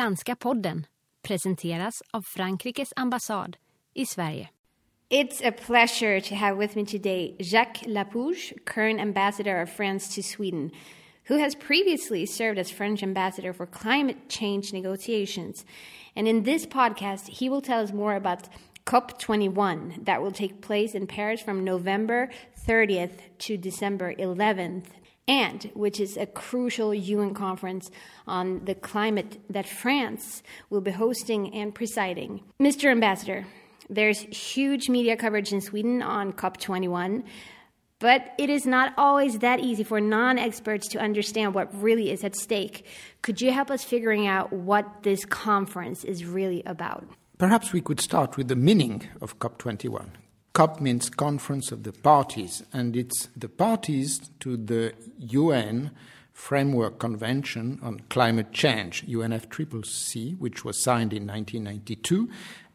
Franska podden presenteras av Frankrikes ambassad i Sverige. It's a pleasure to have with me today Jacques Lapouge, current ambassador of France to Sweden, who has previously served as French ambassador for climate change negotiations. And in this podcast, he will tell us more about COP21 that will take place in Paris from November 30th to December 11th and which is a crucial UN conference on the climate that France will be hosting and presiding. Mr. Ambassador, there's huge media coverage in Sweden on COP21, but it is not always that easy for non experts to understand what really is at stake. Could you help us figuring out what this conference is really about? Perhaps we could start with the meaning of COP21. COP means Conference of the Parties, and it's the parties to the UN Framework Convention on Climate Change, UNFCCC, which was signed in 1992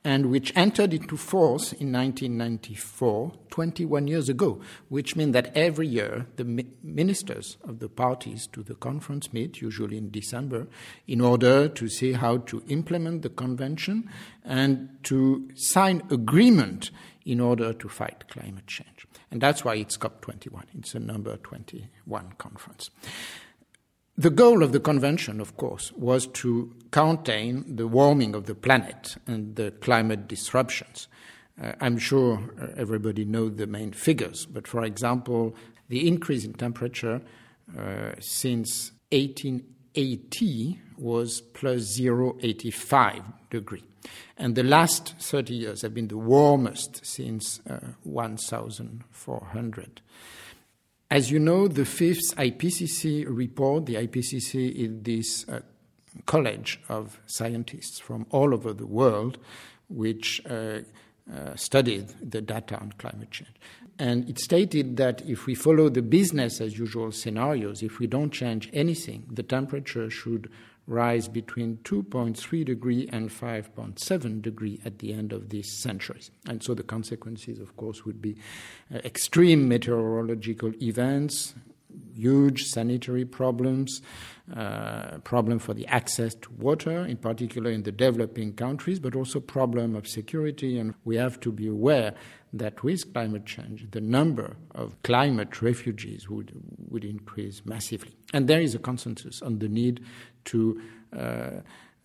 and which entered into force in 1994, 21 years ago, which means that every year the ministers of the parties to the conference meet, usually in December, in order to see how to implement the convention and to sign agreement in order to fight climate change. And that's why it's COP21. It's a number 21 conference. The goal of the convention, of course, was to contain the warming of the planet and the climate disruptions. Uh, I'm sure uh, everybody knows the main figures, but for example, the increase in temperature uh, since 1880 was plus 0.85 degree. And the last 30 years have been the warmest since uh, 1400. As you know, the fifth IPCC report, the IPCC is this uh, college of scientists from all over the world which uh, uh, studied the data on climate change. And it stated that if we follow the business as usual scenarios, if we don't change anything, the temperature should rise between 2.3 degree and 5.7 degree at the end of this century. And so the consequences, of course, would be uh, extreme meteorological events, huge sanitary problems, uh, problem for the access to water, in particular in the developing countries, but also problem of security. And we have to be aware that with climate change, the number of climate refugees would, would increase massively. And there is a consensus on the need to uh,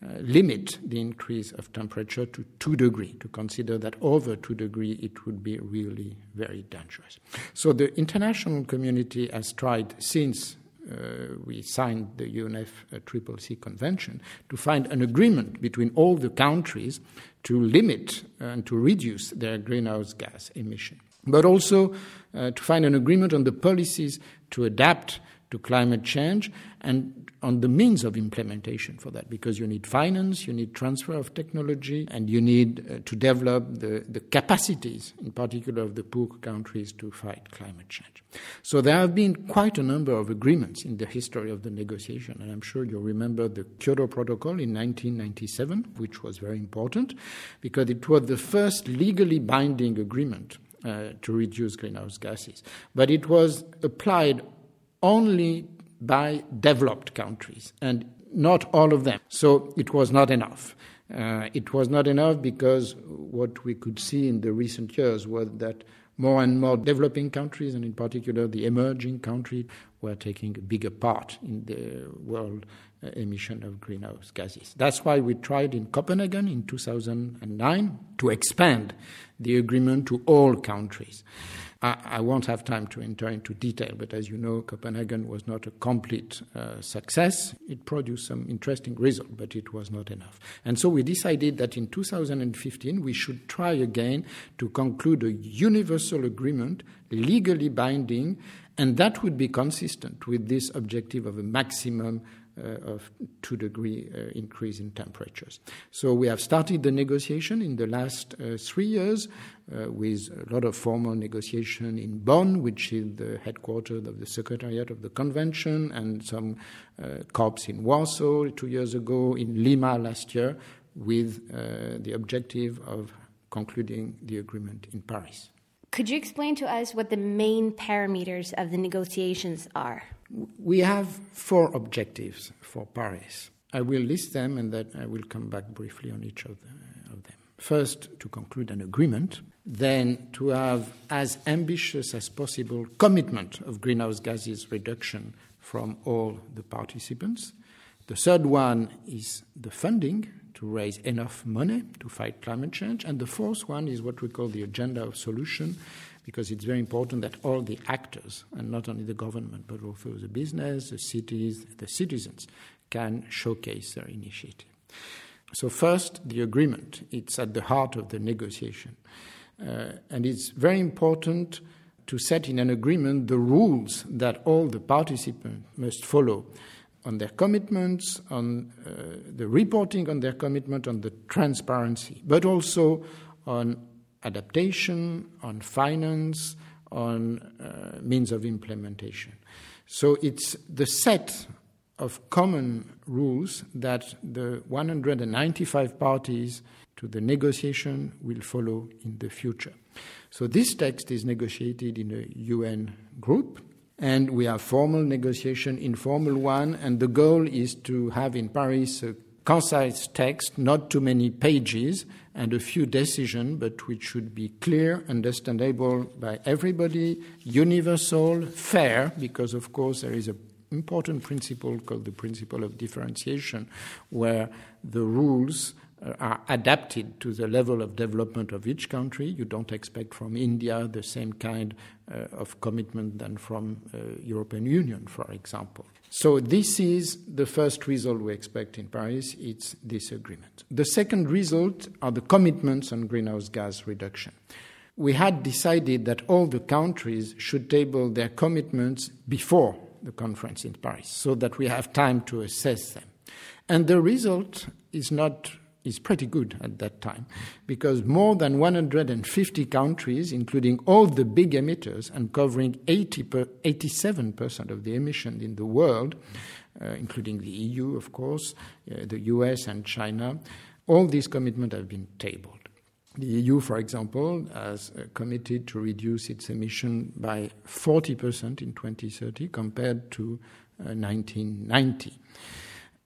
uh, limit the increase of temperature to 2 degree, to consider that over 2 degree it would be really very dangerous. So the international community has tried since uh, we signed the UNFCCC convention to find an agreement between all the countries to limit and to reduce their greenhouse gas emission, but also uh, to find an agreement on the policies to adapt to climate change and on the means of implementation for that because you need finance, you need transfer of technology, and you need uh, to develop the, the capacities, in particular of the poor countries, to fight climate change. So there have been quite a number of agreements in the history of the negotiation, and I'm sure you remember the Kyoto Protocol in 1997, which was very important because it was the first legally binding agreement uh, to reduce greenhouse gases. But it was applied only by developed countries, and not all of them. So it was not enough. Uh, it was not enough because what we could see in the recent years was that more and more developing countries, and in particular the emerging countries, were taking a bigger part in the world emission of greenhouse gases. That's why we tried in Copenhagen in 2009 to expand the agreement to all countries. I, I, won't have time to enter into detail, but as you know, Copenhagen was not a complete uh, success. It produced some interesting results, but it was not enough. And so we decided that in 2015 we should try again to conclude a universal agreement, legally binding, and that would be consistent with this objective of a maximum uh, of two degree uh, increase in temperatures. So we have started the negotiation in the last uh, three years with a lot of formal negotiation in Bonn, which is the headquarters of the Secretariat of the Convention, and some COPs in Warsaw two years ago, in Lima last year, with the objective of concluding the agreement in Paris. Could you explain to us what the main parameters of the negotiations are? We have four objectives for Paris. I will list them and then I will come back briefly on each of, the, of them. First, to conclude an agreement, then to have as ambitious as possible commitment of greenhouse gases reduction from all the participants. The third one is the funding to raise enough money to fight climate change. And the fourth one is what we call the agenda of solution, because it's very important that all the actors, and not only the government, but also the business, the cities, the citizens, can showcase their initiative. So, first, the agreement. It's at the heart of the negotiation. Uh, and it's very important to set in an agreement the rules that all the participants must follow on their commitments, on uh, the reporting on their commitment, on the transparency, but also on adaptation, on finance, on uh, means of implementation. So it's the set of common rules that the 195 parties to the negotiation will follow in the future. So this text is negotiated in a UN group, and we have formal negotiation, informal one, and the goal is to have in Paris a concise text, not too many pages, and a few decisions, but which should be clear, understandable by everybody, universal, fair, because of course there is an important principle called the principle of differentiation, where the rules are adapted to the level of development of each country. You don't expect from India the same kind uh, of commitment than from uh, European Union, for example. So this is the first result we expect in Paris. It's this agreement. The second result are the commitments on greenhouse gas reduction. We had decided that all the countries should table their commitments before the conference in Paris so that we have time to assess them. And the result is not is pretty good at that time because more than 150 countries, including all the big emitters and covering 80 per, 87% of the emissions in the world, uh, including the EU, of course, uh, the US and China, all these commitments have been tabled. The EU, for example, has uh, committed to reduce its emission by 40% in 2030 compared to 1990.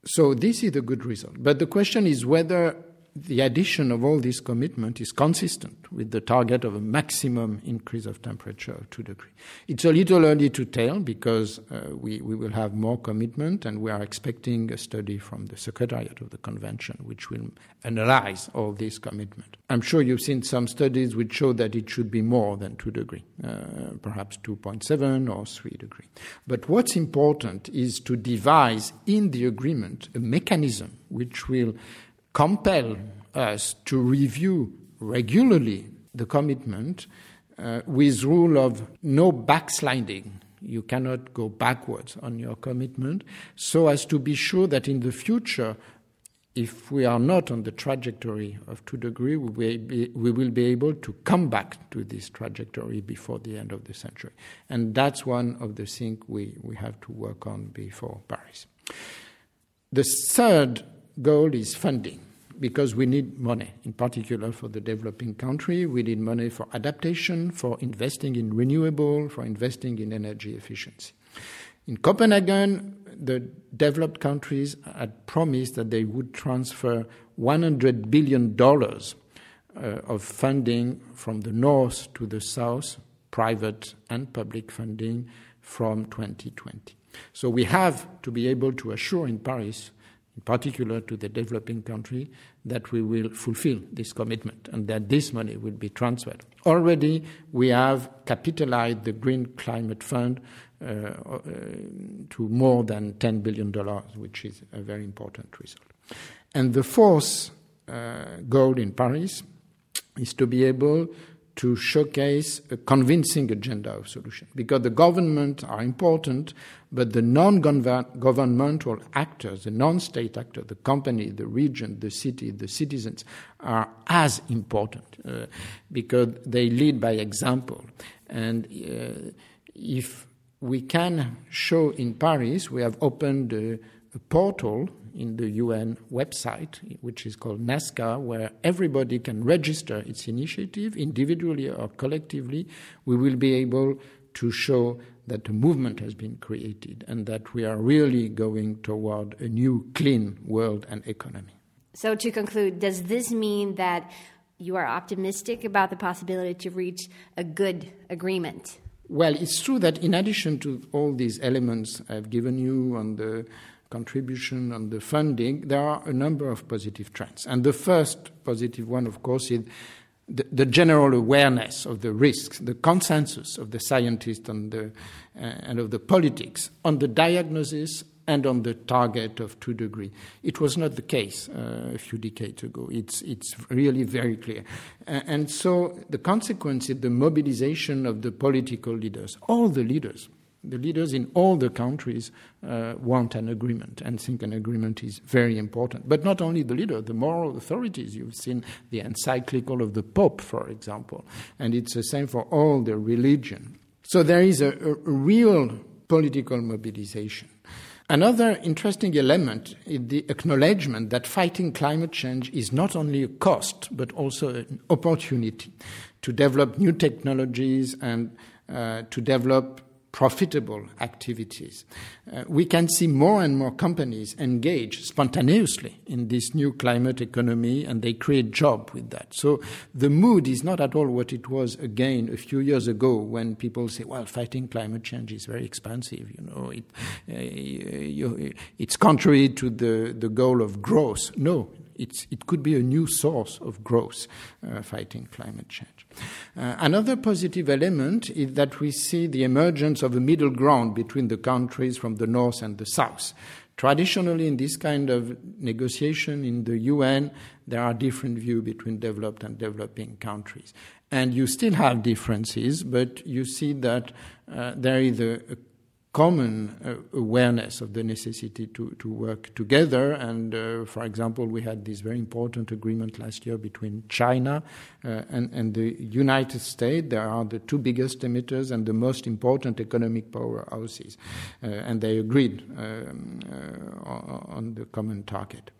So this is a good result. But the question is whether the addition of all this commitment is consistent with the target of a maximum increase of temperature of 2 degrees. It's a little early to tell because uh, we, we will have more commitment and we are expecting a study from the Secretariat of the Convention which will analyze all this commitment. I'm sure you've seen some studies which show that it should be more than 2 degrees, uh, perhaps 2.7 or 3 degrees. But what's important is to devise in the agreement a mechanism which will compel us to review regularly the commitment uh, with rule of no backsliding. You cannot go backwards on your commitment, so as to be sure that in the future, if we are not on the trajectory of two degrees, we will, be, we will be able to come back to this trajectory before the end of the century. And that's one of the things we, we have to work on before Paris. The third goal is funding because we need money, in particular for the developing country. We need money for adaptation, for investing in renewable, for investing in energy efficiency. In Copenhagen, the developed countries had promised that they would transfer $100 billion uh, of funding from the north to the south, private and public funding, from 2020. So we have to be able to assure in Paris in particular to the developing country, that we will fulfill this commitment and that this money will be transferred. Already, we have capitalized the Green Climate Fund uh, uh, to more than $10 billion, which is a very important result. And the fourth uh, goal in Paris is to be able to showcase a convincing agenda of solution. Because the government are important but the non-governmental actors the non-state actors the company the region the city the citizens are as important uh, because they lead by example. And uh, if we can show in paris we have opened a, a portal in the UN website, which is called NAZCA, where everybody can register its initiative individually or collectively. We will be able to show that a movement has been created and that we are really going toward a new clean world and economy. So, to conclude, does this mean that you are optimistic about the possibility to reach a good agreement? Well, it's true that in addition to all these elements I've given you on the contribution, on the funding, there are a number of positive trends. And the first positive one, of course, is the, the general awareness of the risks, the consensus of the scientists and, uh, and of the politics on the diagnosis and on the target of two degree. It was not the case uh, a few decades ago. It's, it's really very clear. Uh, and so the consequence is the mobilization of the political leaders, all the leaders, the leaders in all the countries uh, want an agreement and think an agreement is very important. But not only the leader, the moral authorities. You've seen the encyclical of the Pope, for example, and it's the same for all the religion. So there is a, a real political mobilization. Another interesting element is the acknowledgement that fighting climate change is not only a cost, but also an opportunity to develop new technologies and uh, to develop profitable activities. Uh, we can see more and more companies engage spontaneously in this new climate economy and they create jobs with that. So the mood is not at all what it was again a few years ago when people say, well, fighting climate change is very expensive. You know, it, uh, you, it's contrary to the, the goal of growth. No, it's, it could be a new source of growth uh, fighting climate change. Uh, another positive element is that we see the emergence of a middle ground between the countries from the north and the south. Traditionally, in this kind of negotiation in the UN, there are different views between developed and developing countries. And you still have differences, but you see that uh, there is a, a common uh, awareness of the necessity to, to work together. And uh, for example, we had this very important agreement last year between China uh, and, and, the United States. They are the two biggest emitters and the most important economic powerhouses. Uh, and they agreed um, uh, on the common target.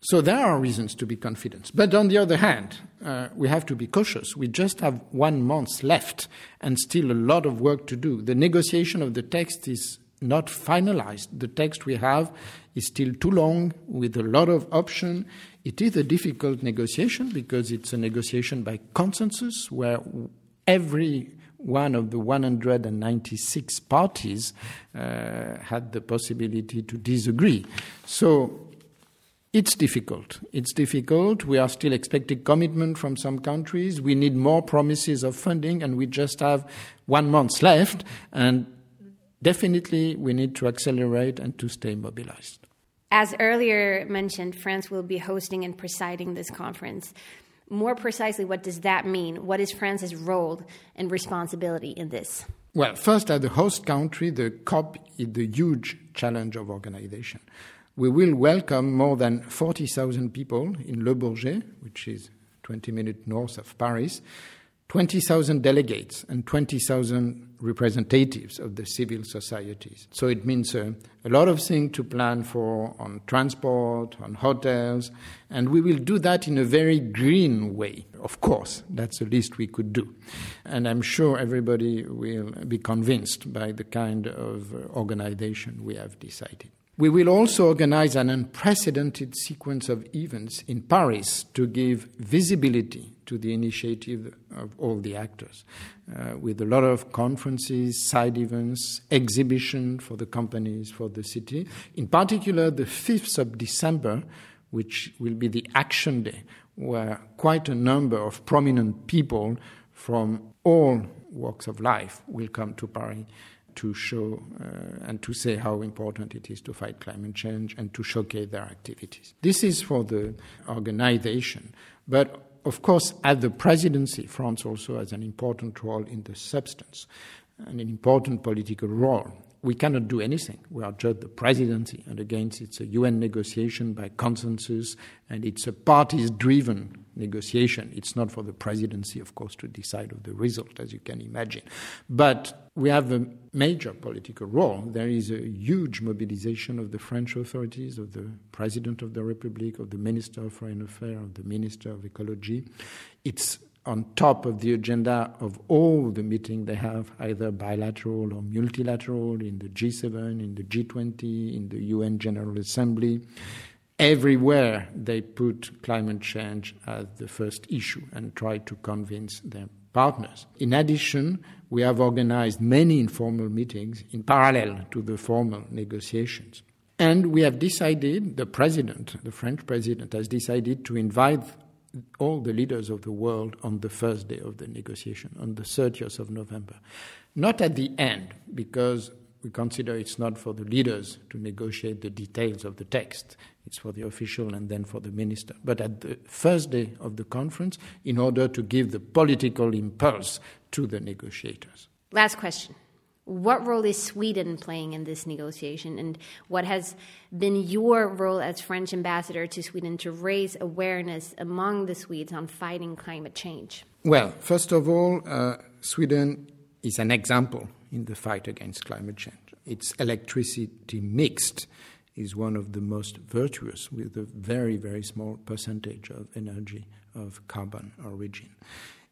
So there are reasons to be confident. But on the other hand, uh, we have to be cautious. We just have one month left and still a lot of work to do. The negotiation of the text is not finalized. The text we have is still too long with a lot of options. It is a difficult negotiation because it's a negotiation by consensus where every one of the 196 parties uh, had the possibility to disagree. So it's difficult. It's difficult. We are still expecting commitment from some countries. We need more promises of funding, and we just have one month left. And definitely, we need to accelerate and to stay mobilized. As earlier mentioned, France will be hosting and presiding this conference. More precisely, what does that mean? What is France's role and responsibility in this? Well, first, as the host country, the COP is the huge challenge of organization we will welcome more than 40,000 people in Le Bourget, which is 20 minutes north of Paris, 20,000 delegates and 20,000 representatives of the civil societies. So it means uh, a lot of things to plan for on transport, on hotels, and we will do that in a very green way. Of course, that's the least we could do. And I'm sure everybody will be convinced by the kind of uh, organization we have decided. We will also organize an unprecedented sequence of events in Paris to give visibility to the initiative of all the actors, uh, with a lot of conferences, side events, exhibition for the companies, for the city. In particular, the 5th of December, which will be the action day, where quite a number of prominent people from all walks of life will come to Paris to show uh, and to say how important it is to fight climate change and to showcase their activities. This is for the organization. But of course, at the presidency, France also has an important role in the substance and an important political role. We cannot do anything. We are just the presidency, and again, it's a UN negotiation by consensus, and it's a parties driven negotiation. It's not for the presidency, of course, to decide of the result, as you can imagine. But we have a major political role. There is a huge mobilization of the French authorities, of the President of the Republic, of the Minister of Foreign Affairs, of the Minister of Ecology. It's on top of the agenda of all the meetings they have, either bilateral or multilateral, in the G7, in the G20, in the UN General Assembly. Everywhere they put climate change as the first issue and try to convince their partners. In addition, we have organized many informal meetings in parallel to the formal negotiations. And we have decided, the president, the French president, has decided to invite all the leaders of the world on the first day of the negotiation, on the 30th of November. Not at the end, because we consider it's not for the leaders to negotiate the details of the text. It's for the official and then for the minister. But at the first day of the conference, in order to give the political impulse to the negotiators. Last question. What role is Sweden playing in this negotiation, and what has been your role as French ambassador to Sweden to raise awareness among the Swedes on fighting climate change? Well, first of all, uh, Sweden is an example in the fight against climate change. Its electricity mixed is one of the most virtuous, with a very, very small percentage of energy of carbon origin.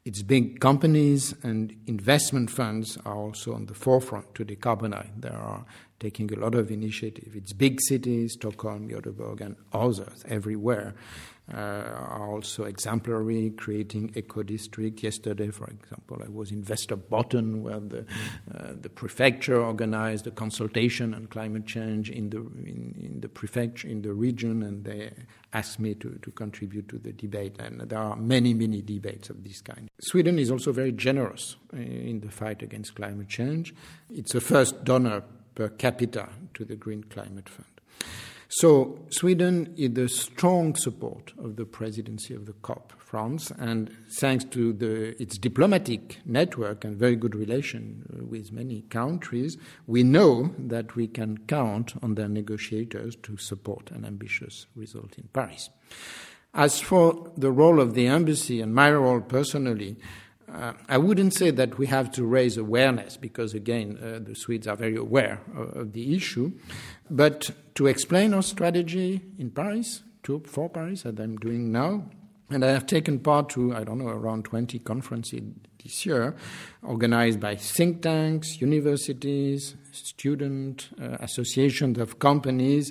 Its big companies and investment funds are also on the forefront to decarbonize. They are taking a lot of initiative. Its big cities, Stockholm, Göteborg, and others everywhere, are also exemplary, creating eco district. Yesterday, for example, I was in Västerbotten, where the, uh, the prefecture organized a consultation on climate change in the in, in, the prefecture in the region, and they asked me to, to contribute to the debate. And there are many, many debates of this kind. Sweden is also very generous uh, in the fight against climate change. It's the first donor per capita to the Green Climate Fund. So Sweden is the strong support of the presidency of the COP, France, and thanks to the, its diplomatic network and very good relation uh, with many countries, we know that we can count on their negotiators to support an ambitious result in Paris. As for the role of the embassy and my role personally, uh, I wouldn't say that we have to raise awareness because, again, uh, the Swedes are very aware of, of, the issue, but to explain our strategy in Paris, to, for Paris, as I'm doing now. And I have taken part to, I don't know, around 20 conferences this year, organized by think tanks, universities, student uh, associations of companies,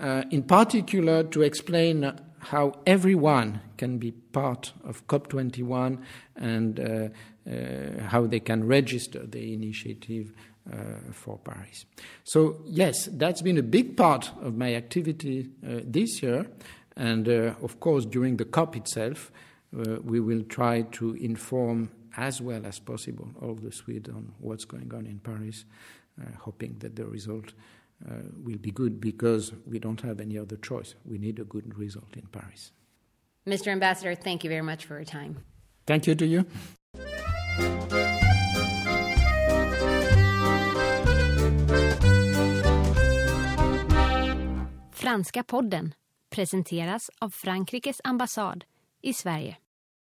uh, in particular to explain how everyone can be part of COP21 and uh, uh, how they can register the initiative uh, for Paris. So, yes, that's been a big part of my activity uh, this year. And uh, of course, during the COP itself, uh, we will try to inform as well as possible all the Swedes on what's going on in Paris, hoping that the result uh, will be good because we don't have any other choice. We need a good result in Paris. Mr. Ambassador, thank you very much for your time. Thank you to you. Franska podden presenteras av Frankrikes ambassad i Sverige.